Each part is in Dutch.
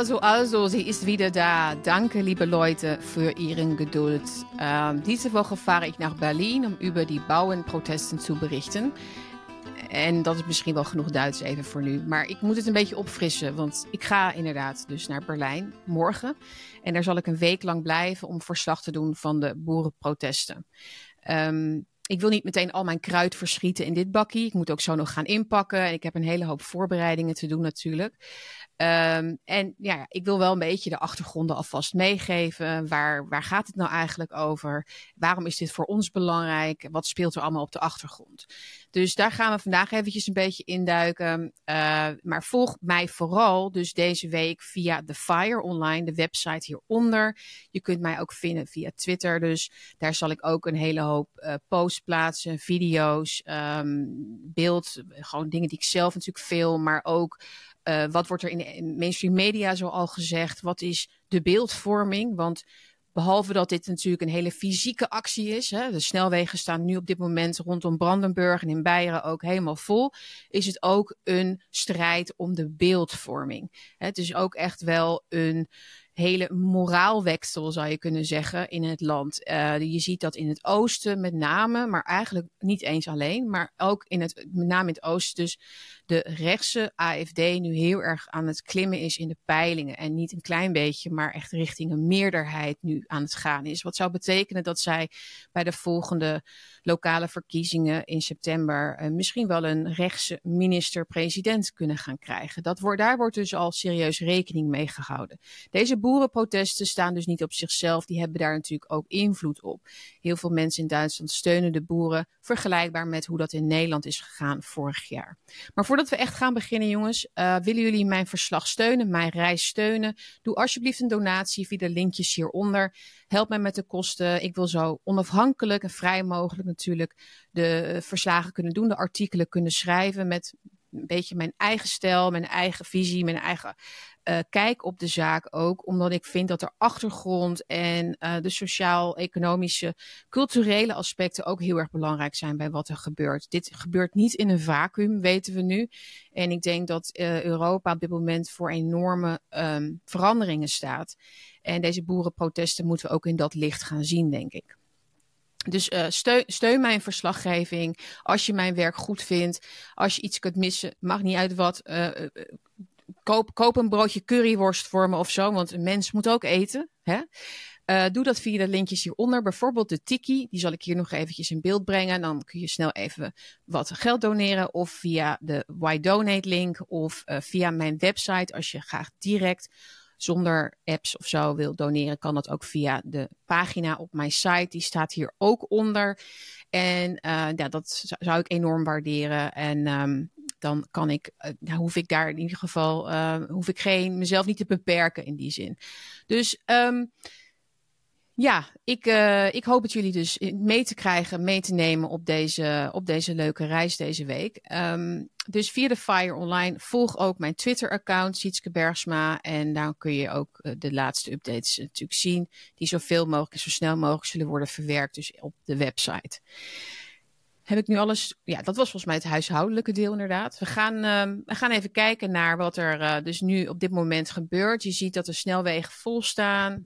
Also, also, sie ist wieder da. Danke, liebe Leute, für Ihren Geduld. Ähm, diese Woche fahre ich nach Berlin, om über die Bauernprotesten zu berichten. En dat is misschien wel genoeg Duits even voor nu. Maar ik moet het een beetje opfrissen. Want ik ga inderdaad dus naar Berlijn morgen. En daar zal ik een week lang blijven om verslag te doen van de boerenprotesten. Um, ik wil niet meteen al mijn kruid verschieten in dit bakkie. Ik moet ook zo nog gaan inpakken. En ik heb een hele hoop voorbereidingen te doen natuurlijk. Um, en ja, ik wil wel een beetje de achtergronden alvast meegeven. Waar, waar gaat het nou eigenlijk over? Waarom is dit voor ons belangrijk? Wat speelt er allemaal op de achtergrond? Dus daar gaan we vandaag eventjes een beetje induiken. Uh, maar volg mij vooral dus deze week via The Fire Online, de website hieronder. Je kunt mij ook vinden via Twitter. Dus daar zal ik ook een hele hoop uh, posts plaatsen, video's, um, beeld. Gewoon dingen die ik zelf natuurlijk film, maar ook uh, wat wordt er in de mainstream media zo al gezegd? Wat is de beeldvorming? Want behalve dat dit natuurlijk een hele fysieke actie is, hè, de snelwegen staan nu op dit moment rondom Brandenburg en in Beieren ook helemaal vol, is het ook een strijd om de beeldvorming. Het is ook echt wel een hele moraalweksel, zou je kunnen zeggen, in het land. Uh, je ziet dat in het oosten met name, maar eigenlijk niet eens alleen, maar ook in het, met name in het oosten, dus de rechtse AFD nu heel erg aan het klimmen is in de peilingen. En niet een klein beetje, maar echt richting een meerderheid nu aan het gaan is. Wat zou betekenen dat zij bij de volgende lokale verkiezingen in september uh, misschien wel een rechtse minister-president kunnen gaan krijgen. Dat wordt, daar wordt dus al serieus rekening mee gehouden. Deze boerenprotesten staan dus niet op zichzelf. Die hebben daar natuurlijk ook invloed op. Heel veel mensen in Duitsland steunen de boeren, vergelijkbaar met hoe dat in Nederland is gegaan vorig jaar. Maar voordat we echt gaan beginnen, jongens, uh, willen jullie mijn verslag steunen, mijn reis steunen? Doe alsjeblieft een donatie via de linkjes hieronder. Help mij met de kosten. Ik wil zo onafhankelijk en vrij mogelijk natuurlijk de verslagen kunnen doen, de artikelen kunnen schrijven met een beetje mijn eigen stijl, mijn eigen visie, mijn eigen uh, kijk op de zaak ook. Omdat ik vind dat de achtergrond en uh, de sociaal-economische, culturele aspecten ook heel erg belangrijk zijn bij wat er gebeurt. Dit gebeurt niet in een vacuüm, weten we nu. En ik denk dat uh, Europa op dit moment voor enorme um, veranderingen staat. En deze boerenprotesten moeten we ook in dat licht gaan zien, denk ik. Dus steun, mijn verslaggeving. Als je mijn werk goed vindt. Als je iets kunt missen, mag niet uit wat. Koop, een broodje curryworst voor me of zo. Want een mens moet ook eten. Hè? Uh, doe dat via de linkjes hieronder. Bijvoorbeeld de Tiki. Die zal ik hier nog eventjes in beeld brengen. Dan kun je snel even wat geld doneren. Of via de Why Donate link. Of via mijn website als je graag direct zonder apps of zo wil doneren, kan dat ook via de pagina op mijn site. Die staat hier ook onder. En uh, ja, dat zou ik enorm waarderen. En um, dan kan ik, uh, hoef ik daar in ieder geval, uh, hoef ik geen, mezelf niet te beperken in die zin. Dus um, ja, ik, ik hoop het jullie dus mee te krijgen, mee te nemen op deze, op deze leuke reis deze week. Um, dus via de Fire Online volg ook mijn Twitter-account, Sietske Bergsma. En daar kun je ook uh, de laatste updates natuurlijk zien, die zoveel mogelijk en zo snel mogelijk zullen worden verwerkt, dus op de website. Heb ik nu alles? Ja, dat was volgens mij het huishoudelijke deel inderdaad. We gaan, uh, we gaan even kijken naar wat er uh, dus nu op dit moment gebeurt. Je ziet dat de snelwegen vol staan.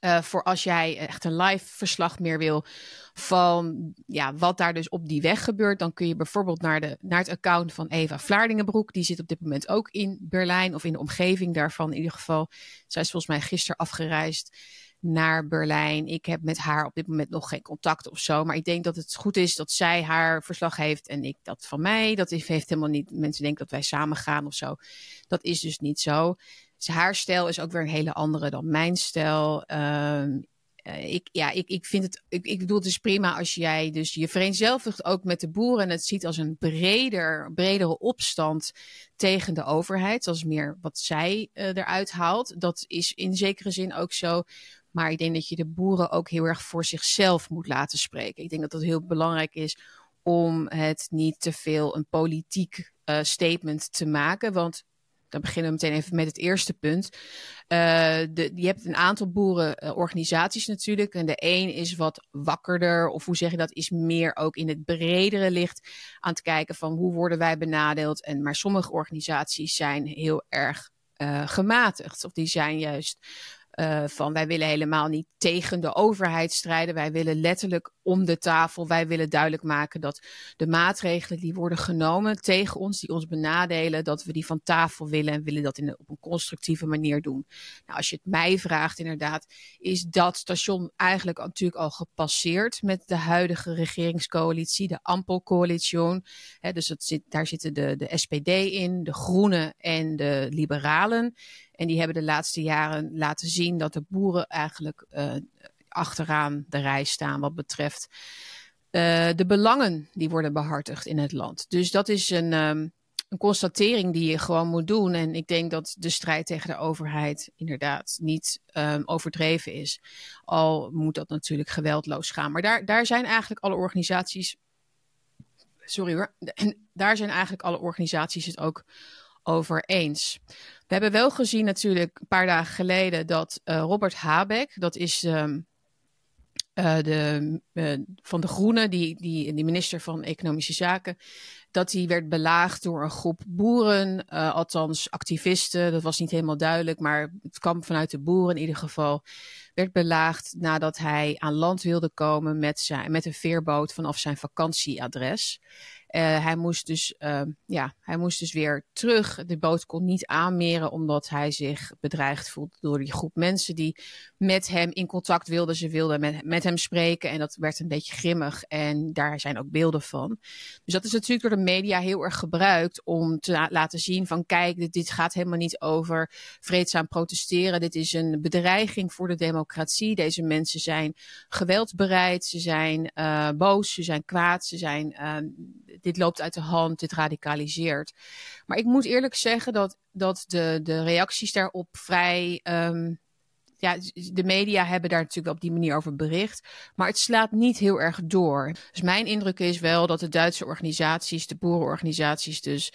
Uh, voor als jij echt een live verslag meer wil van ja, wat daar dus op die weg gebeurt, dan kun je bijvoorbeeld naar, de, naar het account van Eva Vlaardingenbroek. Die zit op dit moment ook in Berlijn of in de omgeving daarvan in ieder geval. Zij is volgens mij gisteren afgereisd naar Berlijn. Ik heb met haar op dit moment nog geen contact of zo. Maar ik denk dat het goed is dat zij haar verslag heeft en ik dat van mij. Dat heeft helemaal niet. Mensen denken dat wij samen gaan of zo. Dat is dus niet zo. Dus haar stijl is ook weer een hele andere dan mijn stijl. Um, uh, ik, ja, ik, ik vind het, ik, ik bedoel, het is prima als jij dus je vereenzelvigt ook met de boeren en het ziet als een breder, bredere opstand tegen de overheid. Dat meer wat zij uh, eruit haalt. Dat is in zekere zin ook zo. Maar ik denk dat je de boeren ook heel erg voor zichzelf moet laten spreken. Ik denk dat dat heel belangrijk is om het niet te veel een politiek uh, statement te maken. Want dan beginnen we meteen even met het eerste punt. Uh, de, je hebt een aantal boerenorganisaties natuurlijk. En de een is wat wakkerder, of hoe zeg je dat, is meer ook in het bredere licht aan het kijken van hoe worden wij benadeeld. En, maar sommige organisaties zijn heel erg gematigd. Of die zijn juist uh, van wij willen helemaal niet tegen de overheid strijden. Wij willen letterlijk om de tafel. Wij willen duidelijk maken dat de maatregelen die worden genomen tegen ons, die ons benadelen, dat we die van tafel willen en willen dat in op een constructieve manier doen. Nou, als je het mij vraagt, inderdaad, is dat station eigenlijk natuurlijk al gepasseerd met de huidige regeringscoalitie, de Ampelcoalitie. dus daar zitten de, de SPD in, de Groenen en de Liberalen. En die hebben de laatste jaren laten zien dat de boeren eigenlijk uh, achteraan de rij staan wat betreft uh, de belangen die worden behartigd in het land. Dus dat is een, um, een constatering die je gewoon moet doen. En ik denk dat de strijd tegen de overheid inderdaad niet um, overdreven is. Al moet dat natuurlijk geweldloos gaan. Maar daar, daar zijn eigenlijk alle organisaties. Sorry hoor. En daar zijn eigenlijk alle organisaties het ook over eens. We hebben wel gezien natuurlijk een paar dagen geleden dat uh, Robert Habeck, dat is um, de, uh, van de Groenen, die, die, die minister van Economische Zaken, dat hij werd belaagd door een groep boeren, althans activisten. Dat was niet helemaal duidelijk, maar het kwam vanuit de boeren in ieder geval. Werd belaagd nadat hij aan land wilde komen met, zijn, met een veerboot vanaf zijn vakantieadres. Uh, hij, moest dus, uh, ja, hij moest dus weer terug. De boot kon niet aanmeren omdat hij zich bedreigd voelde door die groep mensen die met hem in contact wilden. Ze wilden met, met hem spreken en dat werd een beetje grimmig. En daar zijn ook beelden van. Dus dat is natuurlijk door de media heel erg gebruikt om te laten zien van kijk, dit, gaat helemaal niet over vreedzaam protesteren. Dit is een bedreiging voor de democratie. Deze mensen zijn geweldbereid, ze zijn uh, boos, ze zijn kwaad, ze zijn dit loopt uit de hand, dit radicaliseert. Maar ik moet eerlijk zeggen dat, dat de, de reacties daarop vrij. Um, ja, de media hebben daar natuurlijk op die manier over bericht. Maar het slaat niet heel erg door. Dus mijn indruk is wel dat de Duitse organisaties, de boerenorganisaties dus,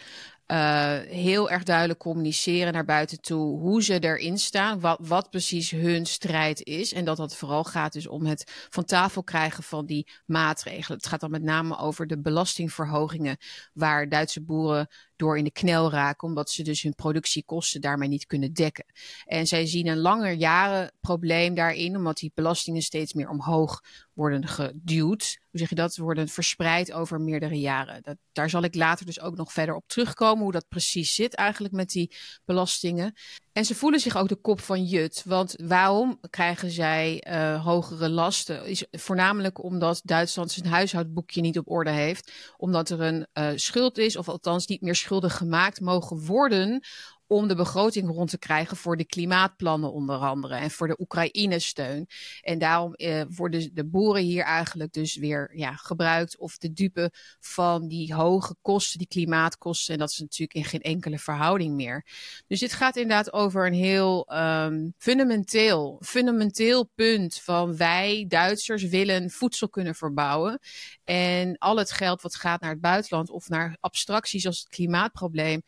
uh, heel erg duidelijk communiceren naar buiten toe hoe ze erin staan, wat, wat precies hun strijd is. En dat dat vooral gaat dus om het van tafel krijgen van die maatregelen. Het gaat dan met name over de belastingverhogingen waar Duitse boeren door in de knel raken, omdat ze dus hun productiekosten daarmee niet kunnen dekken. En zij zien een langer jaren probleem daarin, omdat die belastingen steeds meer omhoog worden geduwd. Hoe zeg je dat? Worden verspreid over meerdere jaren. Dat, daar zal ik later dus ook nog verder op terugkomen, hoe dat precies zit eigenlijk met die belastingen. En ze voelen zich ook de kop van Jut. Want waarom krijgen zij uh, hogere lasten? Is voornamelijk omdat Duitsland zijn huishoudboekje niet op orde heeft. Omdat er een uh, schuld is, of althans niet meer schulden gemaakt mogen worden om de begroting rond te krijgen voor de klimaatplannen onder andere en voor de Oekraïne-steun. En daarom eh, worden de boeren hier eigenlijk dus weer ja, gebruikt of de dupe van die hoge kosten, die klimaatkosten. En dat is natuurlijk in geen enkele verhouding meer. Dus dit gaat inderdaad over een heel um, fundamenteel, fundamenteel punt van wij Duitsers willen voedsel kunnen verbouwen. En al het geld wat gaat naar het buitenland of naar abstracties als het klimaatprobleem,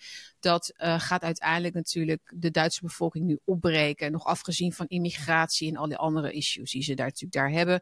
dat uh, gaat uiteindelijk natuurlijk de Duitse bevolking nu opbreken. Nog afgezien van immigratie en al die andere issues die ze daar natuurlijk daar hebben.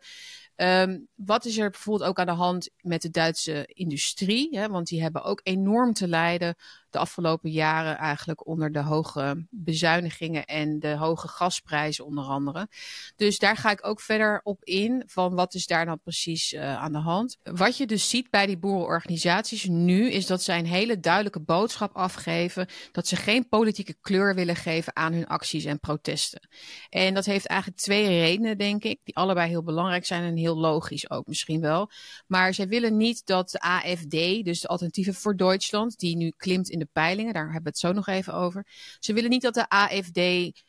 Um, wat is er bijvoorbeeld ook aan de hand met de Duitse industrie? Hè? Want die hebben ook enorm te lijden de afgelopen jaren eigenlijk onder de hoge bezuinigingen en de hoge gasprijzen onder andere. Dus daar ga ik ook verder op in van wat is daar dan precies uh, aan de hand. Wat je dus ziet bij die boerenorganisaties nu is dat zij een hele duidelijke boodschap afgeven dat ze geen politieke kleur willen geven aan hun acties en protesten. En dat heeft eigenlijk twee redenen denk ik, die allebei heel belangrijk zijn heel logisch ook misschien wel. Maar zij willen niet dat de AFD, dus de Alternatieven voor Duitsland, die nu klimt in de peilingen, daar hebben we het zo nog even over. Ze willen niet dat de AFD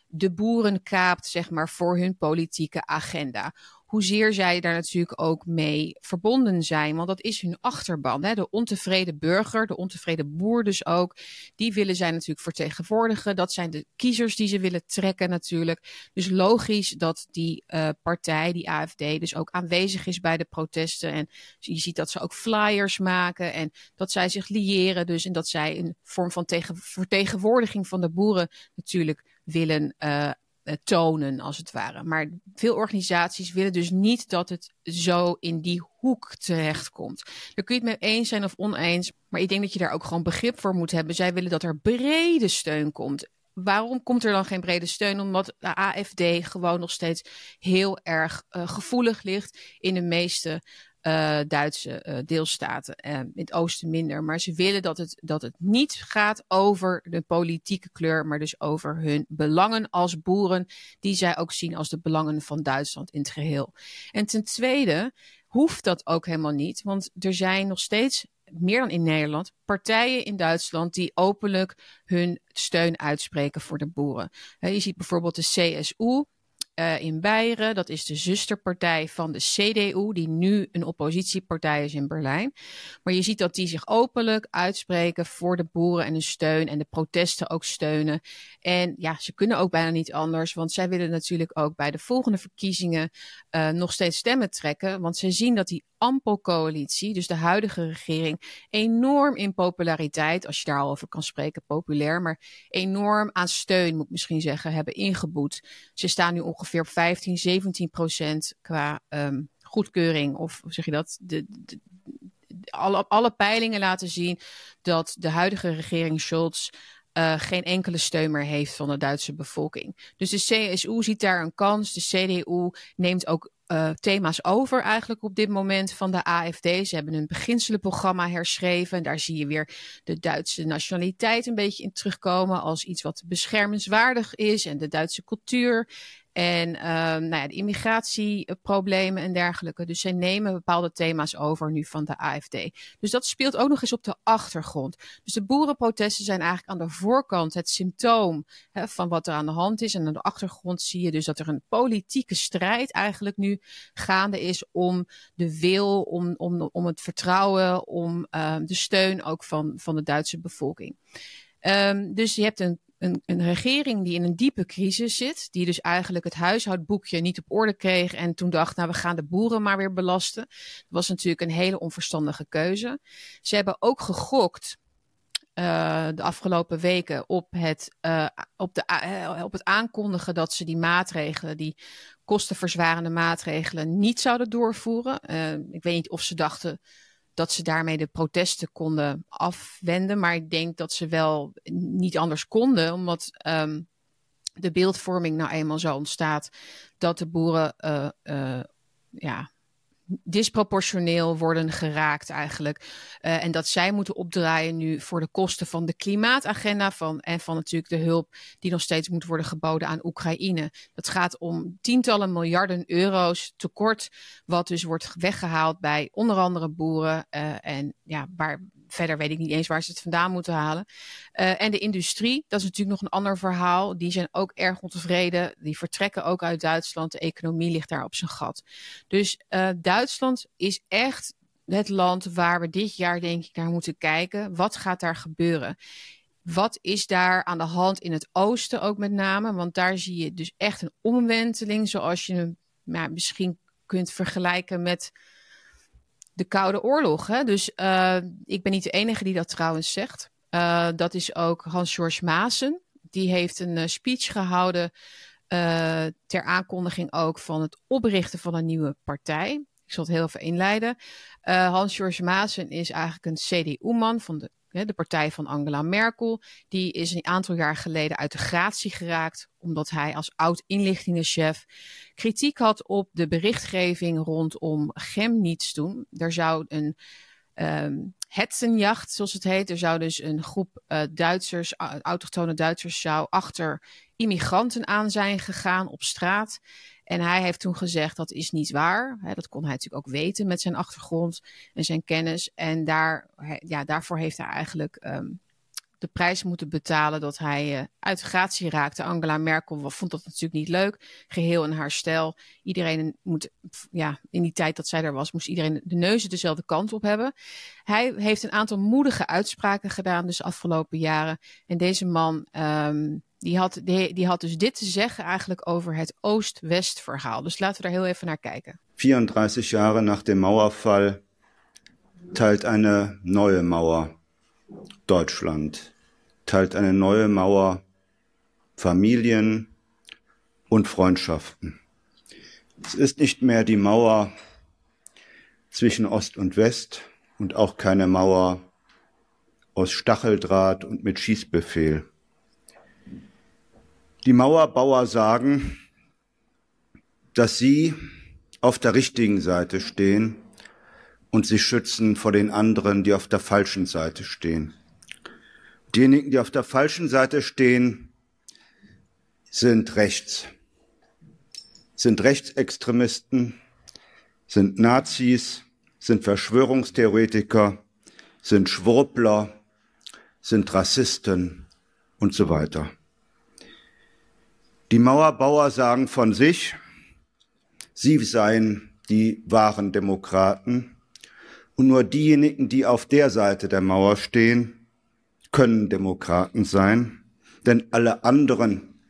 de boeren kaapt, zeg maar, voor hun politieke agenda hoezeer zij daar natuurlijk ook mee verbonden zijn. Want dat is hun achterban. Hè? De ontevreden burger, de ontevreden boer dus ook. Die willen zij natuurlijk vertegenwoordigen. Dat zijn de kiezers die ze willen trekken natuurlijk. Dus logisch dat die uh, partij, die AFD, dus ook aanwezig is bij de protesten. En je ziet dat ze ook flyers maken en dat zij zich liëren. Dus en dat zij een vorm van tegen, vertegenwoordiging van de boeren natuurlijk willen uh, eh, tonen, als het ware. Maar veel organisaties willen dus niet dat het zo in die hoek terechtkomt. Daar kun je het mee eens zijn of oneens, maar ik denk dat je daar ook gewoon begrip voor moet hebben. Zij willen dat er brede steun komt. waarom komt er dan geen brede steun? Omdat de AFD gewoon nog steeds heel erg uh, gevoelig ligt in de meeste uh, Duitse uh, deelstaten. in het oosten minder. Maar ze willen dat het, dat het niet gaat over de politieke kleur, maar dus over hun belangen als boeren, die zij ook zien als de belangen van Duitsland in het geheel. En ten tweede hoeft dat ook helemaal niet, want er zijn nog steeds meer dan in Nederland, partijen in Duitsland die openlijk hun steun uitspreken voor de boeren. je ziet bijvoorbeeld de CSU, uh, in Beieren. Dat is de zusterpartij van de CDU, die nu een oppositiepartij is in Berlijn. Maar je ziet dat die zich openlijk uitspreken voor de boeren en hun steun en de protesten ook steunen. En ja, ze kunnen ook bijna niet anders, want zij willen natuurlijk ook bij de volgende verkiezingen uh, nog steeds stemmen trekken. Want ze zien dat die Ampel-coalitie, dus de huidige regering, enorm in populariteit, als je daar over kan spreken, populair, maar enorm aan steun, moet ik misschien zeggen, hebben ingeboet. Ze staan nu ongeveer op 15, 17 procent qua um, goedkeuring, of zeg je dat? De, alle, alle peilingen laten zien dat de huidige regering Scholz uh, geen enkele steun meer heeft van de Duitse bevolking. Dus de CSU ziet daar een kans. De CDU neemt ook uh, thema's over eigenlijk op dit moment van de AFD. Ze hebben een beginselenprogramma herschreven. En daar zie je weer de Duitse nationaliteit een beetje in terugkomen als iets wat beschermenswaardig is en de Duitse cultuur. En uh, nou ja, de immigratieproblemen en dergelijke. Dus zij nemen bepaalde thema's over nu van de AFD. Dus dat speelt ook nog eens op de achtergrond. Dus de boerenprotesten zijn eigenlijk aan de voorkant het symptoom hè, van wat er aan de hand is. En aan de achtergrond zie je dus dat er een politieke strijd eigenlijk nu gaande is om de wil, om, om, om het vertrouwen, om uh, de steun ook van, van de Duitse bevolking. Um, dus je hebt een een, een, regering die in een diepe crisis zit, die dus eigenlijk het huishoudboekje niet op orde kreeg en toen dacht, nou we gaan de boeren maar weer belasten. Dat was natuurlijk een hele onverstandige keuze. Ze hebben ook gegokt uh, de afgelopen weken op het, uh, op, de, uh, op het aankondigen dat ze die maatregelen, die kostenverzwarende maatregelen, niet zouden doorvoeren. ik weet niet of ze dachten dat ze daarmee de protesten konden afwenden. Maar ik denk dat ze wel niet anders konden, omdat um, de beeldvorming nou eenmaal zo ontstaat dat de boeren uh, uh, ja, disproportioneel worden geraakt eigenlijk. Uh, en dat zij moeten opdraaien nu voor de kosten van de klimaatagenda van, en van natuurlijk de hulp die nog steeds moet worden geboden aan Oekraïne. Dat gaat om tientallen miljarden euro's tekort, wat dus wordt weggehaald bij onder andere boeren uh, en ja, waar verder weet ik niet eens waar ze het vandaan moeten halen. Uh, en de industrie, dat is natuurlijk nog een ander verhaal. Die zijn ook erg ontevreden. Die vertrekken ook uit Duitsland. De economie ligt daar op zijn gat. Dus uh, Duitsland is echt het land waar we dit jaar denk ik naar moeten kijken. Wat gaat daar gebeuren? Wat is daar aan de hand in het oosten ook met name? Want daar zie je dus echt een omwenteling zoals je hem misschien kunt vergelijken met de Koude Oorlog. Hè? Dus uh, ik ben niet de enige die dat trouwens zegt. Uh, dat is ook Hans-George Maassen. Die heeft een uh, speech gehouden ter aankondiging ook van het oprichten van een nieuwe partij. Ik zal het heel even inleiden. Hans-George Maassen is eigenlijk een CDU-man van de de partij van Angela Merkel, die is een aantal jaar geleden uit de gratie geraakt omdat hij als oud inlichtingenchef kritiek had op de berichtgeving rondom Chemnitz toen. Er zou een um, hetzenjacht, zoals het heet. Er zou dus een groep uh, Duitsers, autochtone Duitsers, zou achter immigranten aan zijn gegaan op straat. En hij heeft toen gezegd dat is niet waar. dat kon hij natuurlijk ook weten met zijn achtergrond en zijn kennis. En daar, ja, daarvoor heeft hij eigenlijk um, de prijs moeten betalen dat hij uh, uit gratie raakte. Angela Merkel vond dat natuurlijk niet leuk. Geheel in haar stijl. Iedereen moet, ja, in die tijd dat zij er was, moest iedereen de neuzen dezelfde kant op hebben. Hij heeft een aantal moedige uitspraken gedaan, dus afgelopen jaren. En deze man. Um, die had, die, had dus dit te zeggen eigenlijk over het Oost-West verhaal. Dus laten we daar heel even naar kijken. 34 Jahre nach dem Mauerfall teilt eine neue Mauer Deutschland, teilt eine neue Mauer Familien und Freundschaften. Es ist nicht mehr die Mauer zwischen Ost und West und auch keine Mauer aus Stacheldraht und mit Schießbefehl. Die Mauerbauer sagen, dass sie auf der richtigen Seite stehen und sich schützen vor den anderen, die auf der falschen Seite stehen. Diejenigen, die auf der falschen Seite stehen, sind rechts, sind Rechtsextremisten, sind Nazis, sind Verschwörungstheoretiker, sind Schwurbler, sind Rassisten und so weiter. Die Mauerbauer sagen von sich, sie seien die wahren Demokraten und nur diejenigen, die auf der Seite der Mauer stehen, können Demokraten sein, denn alle anderen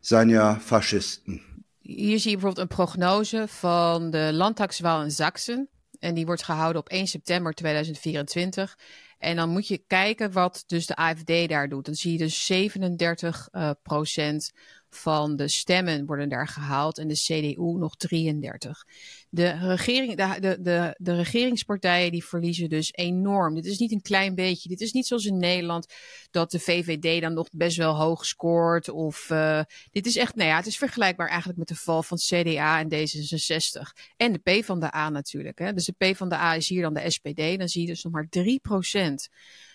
seien ja Faschisten. Hier zie je bijvoorbeeld een prognose van de landtagswaal in Sachsen. En die wordt gehouden op 1 september 2024. En dan moet je kijken wat dus de AFD daar doet. Dan zie je dus 37 uh, procent van de stemmen worden daar gehaald en de CDU nog 33. De, regering, de, de, de, regeringspartijen die verliezen dus enorm. Dit is niet een klein beetje. Dit is niet zoals in Nederland dat de VVD dan nog best wel hoog scoort. Of uh, dit is echt, nou ja, het is vergelijkbaar eigenlijk met de val van CDA en D66. En de P van de A natuurlijk. Hè. Dus de P van de A is hier dan de SPD. Dan zie je dus nog maar 3 procent.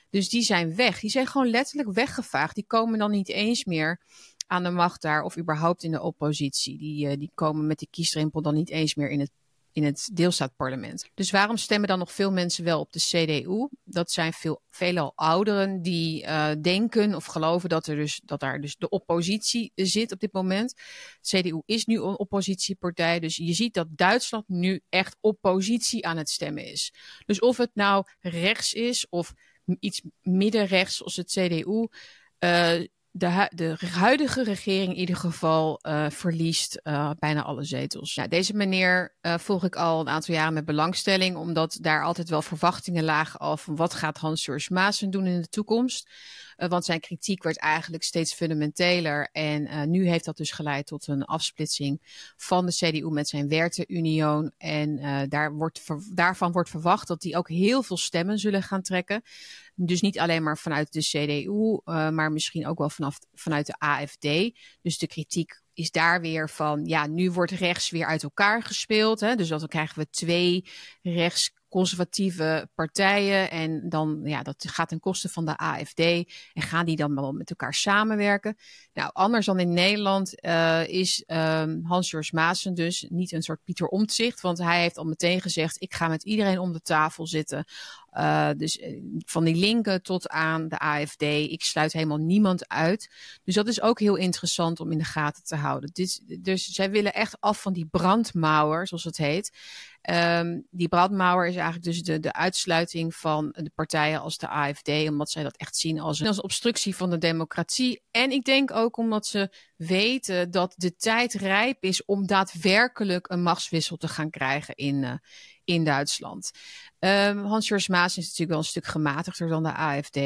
Dus die zijn weg. Die zijn gewoon letterlijk weggevaagd. Die komen dan niet eens meer aan de macht daar of überhaupt in de oppositie. Die, uh, die komen met die kiesdrempel dan niet eens meer in het, in het deelstaatparlement. Dus waarom stemmen dan nog veel mensen wel op de CDU? Dat zijn veel, veelal ouderen die uh, denken of geloven dat, er dus, dat daar dus de oppositie zit op dit moment. CDU is nu een oppositiepartij, dus je ziet dat Duitsland nu echt oppositie aan het stemmen is. Dus of het nou rechts is of iets middenrechts als het CDU. Uh, de, de, huidige regering in ieder geval uh, verliest uh, bijna alle zetels. Ja, deze meneer uh, volg ik al een aantal jaren met belangstelling, omdat daar altijd wel verwachtingen lagen al van wat gaat Hans-George Maassen doen in de toekomst. Want zijn kritiek werd eigenlijk steeds fundamenteler en nu heeft dat dus geleid tot een afsplitsing van de CDU met zijn Werten-Union. En daar wordt, daarvan wordt verwacht dat die ook heel veel stemmen zullen gaan trekken. Dus niet alleen maar vanuit de CDU, maar misschien ook wel vanaf, vanuit de AFD. Dus de kritiek is daar weer van, ja, nu wordt rechts weer uit elkaar gespeeld. Hè? Dus dan krijgen we twee rechts conservatieve partijen. En dan, ja, dat gaat ten koste van de AFD. En gaan die dan wel met elkaar samenwerken? Nou, anders dan in Nederland uh, is um, Hans-George Maassen dus niet een soort Pieter Omtzigt. Want hij heeft al meteen gezegd, ik ga met iedereen om de tafel zitten. Uh, dus eh, van die linken tot aan de AFD. Ik sluit helemaal niemand uit. Dus dat is ook heel interessant om in de gaten te houden. Dit, dus zij willen echt af van die brandmauer, zoals het heet. Um, die brandmauer is eigenlijk dus de, de uitsluiting van de partijen als de AFD, omdat zij dat echt zien als een, als obstructie van de democratie. En ik denk ook omdat ze weten dat de tijd rijp is om daadwerkelijk een machtswissel te gaan krijgen in, uh, in Duitsland. Um, Hans-George Maas is natuurlijk wel een stuk gematigder dan de AFD.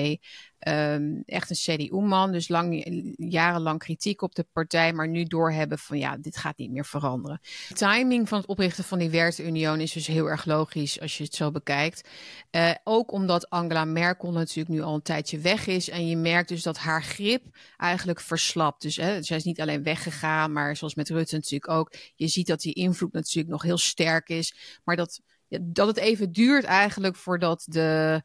Um, echt een CDU-man, dus lang, jarenlang kritiek op de partij, maar nu doorhebben van ja, dit gaat niet meer veranderen. De timing van het oprichten van die Werteunion is dus heel erg logisch als je het zo bekijkt. Uh, ook omdat Angela Merkel natuurlijk nu al een tijdje weg is en je merkt dus dat haar grip eigenlijk verslapt. Dus hè, zij is niet alleen weggegaan, maar zoals met Rutte natuurlijk ook. Je ziet dat die invloed natuurlijk nog heel sterk is, maar dat dat het even duurt eigenlijk voordat de,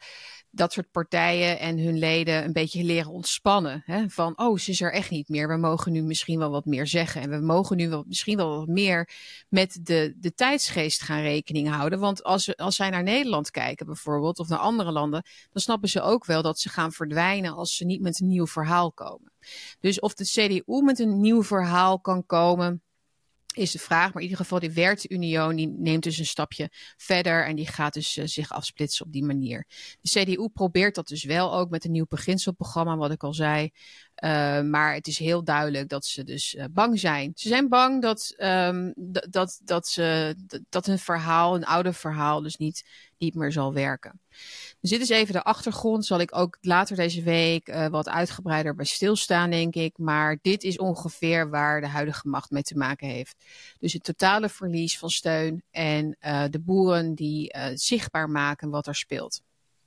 dat soort partijen en hun leden een beetje leren ontspannen. Hè? Van, oh, ze is er echt niet meer. We mogen nu misschien wel wat meer zeggen. En we mogen nu wel, misschien wel wat meer met de, de tijdsgeest gaan rekening houden. Want als, als zij naar Nederland kijken bijvoorbeeld, of naar andere landen, dan snappen ze ook wel dat ze gaan verdwijnen als ze niet met een nieuw verhaal komen. Dus of de CDU met een nieuw verhaal kan komen is de vraag. Maar in ieder geval, die Werteunion die neemt dus een stapje verder en die gaat dus uh, zich afsplitsen op die manier. De CDU probeert dat dus wel ook met een nieuw beginselprogramma, wat ik al zei. Uh, maar het is heel duidelijk dat ze dus uh, bang zijn. Ze zijn bang dat, um, dat, dat, ze, dat hun verhaal, een oude verhaal, dus niet, niet meer zal werken. Dus dit is even de achtergrond. Zal ik ook later deze week uh, wat uitgebreider bij stilstaan, denk ik. Maar dit is ongeveer waar de huidige macht mee te maken heeft. Dus het totale verlies van steun en de boeren die zichtbaar maken wat er speelt.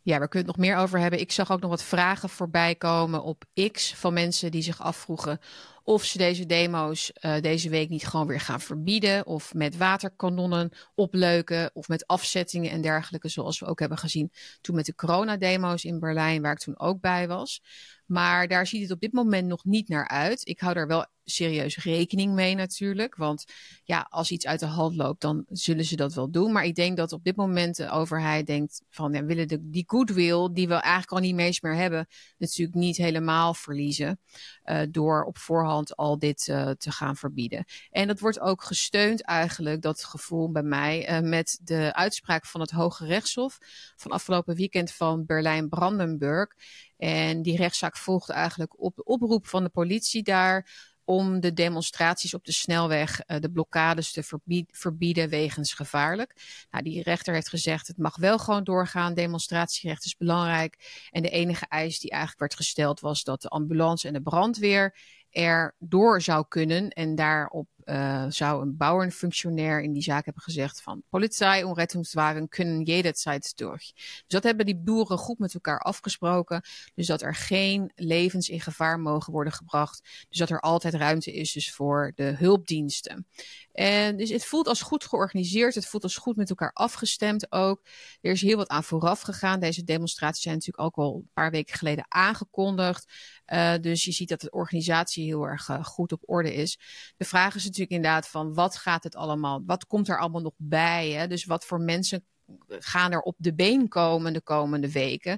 Ja, we kunnen het nog meer over hebben. Ik zag ook nog wat vragen voorbij komen op X van mensen die zich afvroegen of ze deze demo's uh, deze week niet gewoon weer gaan verbieden. Of met waterkanonnen opleuken. Of met afzettingen en dergelijke. Zoals we ook hebben gezien toen met de coronademo's in Berlijn, waar ik toen ook bij was. Maar daar ziet het op dit moment nog niet naar uit. Ik hou daar wel serieus rekening mee natuurlijk. Want ja, als iets uit de hand loopt, dan zullen ze dat wel doen. Maar ik denk dat op dit moment de overheid denkt van ja, willen de, die goodwill, die we eigenlijk al niet meest meer hebben, natuurlijk niet helemaal verliezen. Uh, door op voorhand al dit uh, te gaan verbieden. En dat wordt ook gesteund eigenlijk, dat gevoel bij mij, uh, met de uitspraak van het Hoge Rechtshof van afgelopen weekend van Berlijn-Brandenburg. En die rechtszaak volgde eigenlijk op de oproep van de politie daar om de demonstraties op de snelweg, uh, de blokkades te verbied, verbieden wegens gevaarlijk. Nou, die rechter heeft gezegd, het mag wel gewoon doorgaan. Demonstratierecht is belangrijk. En de enige eis die eigenlijk werd gesteld was dat de ambulance en de brandweer er door zou kunnen. En daarop uh, zou een bouwenfunctionair in die zaak hebben gezegd van politie en Rettungswagen kunnen jederzeit door. Dus dat hebben die boeren goed met elkaar afgesproken. Dus dat er geen levens in gevaar mogen worden gebracht. Dus dat er altijd ruimte is dus voor de hulpdiensten. En dus het voelt als goed georganiseerd. Het voelt als goed met elkaar afgestemd ook. Er is heel wat aan vooraf gegaan. Deze demonstraties zijn natuurlijk ook al een paar weken geleden aangekondigd. Uh, dus je ziet dat de organisatie heel erg uh, goed op orde is. De vraag is natuurlijk inderdaad van wat gaat het allemaal, wat komt er allemaal nog bij? Hè? Dus wat voor mensen gaan er op de been komen de komende weken.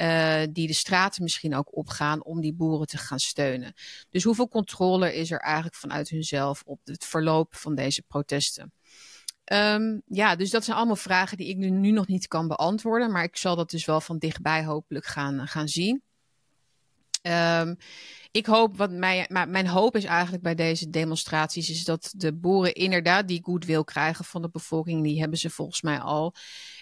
Uh, die de straten misschien ook opgaan om die boeren te gaan steunen. Dus hoeveel controle is er eigenlijk vanuit hunzelf op het verloop van deze protesten? Um, ja, dus dat zijn allemaal vragen die ik nu, nu nog niet kan beantwoorden. Maar ik zal dat dus wel van dichtbij hopelijk gaan, gaan zien. Um, ik hoop, wat mijn, mijn hoop is eigenlijk bij deze demonstraties, is dat de boeren inderdaad die wil krijgen van de bevolking. Die hebben ze volgens mij al.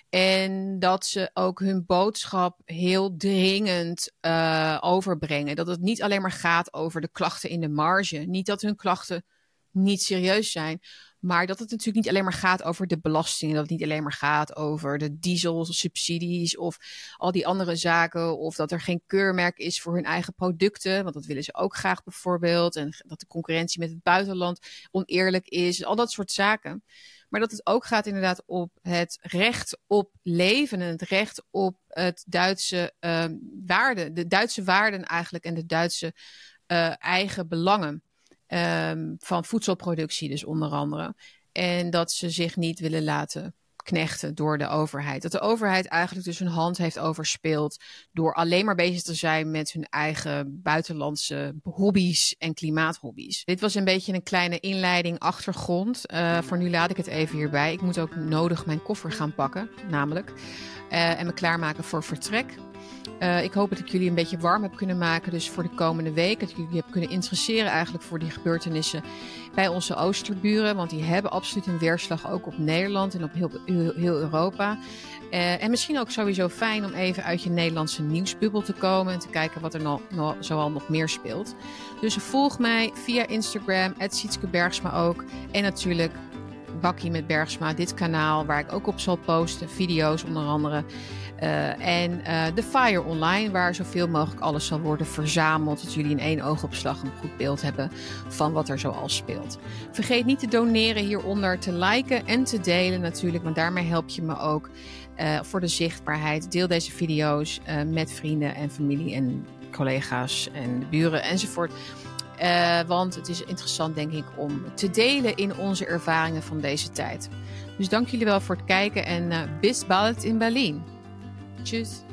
En dat ze ook hun boodschap heel dringend uh, overbrengen. Dat het niet alleen maar gaat over de klachten in de marge. Niet dat hun klachten niet serieus zijn. Maar dat het natuurlijk niet alleen maar gaat over de belastingen. Dat het niet alleen maar gaat over de dieselsubsidies of al die andere zaken. Of dat er geen keurmerk is voor hun eigen producten. Want dat willen ze ook graag bijvoorbeeld. En dat de concurrentie met het buitenland oneerlijk is. Al dat soort zaken. Maar dat het ook gaat inderdaad op het recht op leven. En het recht op het Duitse uh, waarden. De Duitse waarden eigenlijk. En de Duitse uh, eigen belangen. Um, van voedselproductie dus onder andere. En dat ze zich niet willen laten knechten door de overheid. Dat de overheid eigenlijk dus hun hand heeft overspeeld door alleen maar bezig te zijn met hun eigen buitenlandse hobby's en klimaathobby's. Dit was een beetje een kleine inleiding, achtergrond. Uh, voor nu laat ik het even hierbij. Ik moet ook nodig mijn koffer gaan pakken, namelijk. Uh, en me klaarmaken voor vertrek. Uh, ik hoop dat ik jullie een beetje warm heb kunnen maken. Dus voor de komende week. Dat jullie heb kunnen interesseren eigenlijk voor die gebeurtenissen bij onze Oosterburen. Want die hebben absoluut een weerslag ook op Nederland en op heel, heel Europa. Uh, en misschien ook sowieso fijn om even uit je Nederlandse nieuwsbubbel te komen. En te kijken wat er nog, nog, zoal nog meer speelt. Dus volg mij via Instagram, Sietske Bergsma ook. En natuurlijk Bakkie met Bergsma, dit kanaal waar ik ook op zal posten. Video's onder andere. Uh, en uh, de Fire Online, waar zoveel mogelijk alles zal worden verzameld. Dat jullie in één oogopslag een goed beeld hebben van wat er zoal speelt. Vergeet niet te doneren hieronder, te liken en te delen natuurlijk. Want daarmee help je me ook uh, voor de zichtbaarheid. Deel deze video's met vrienden en familie en collega's en buren enzovoort. Want het is interessant, denk ik, om te delen in onze ervaringen van deze tijd. Dus dank jullie wel voor het kijken en bis bald in Berlin. Tschüss.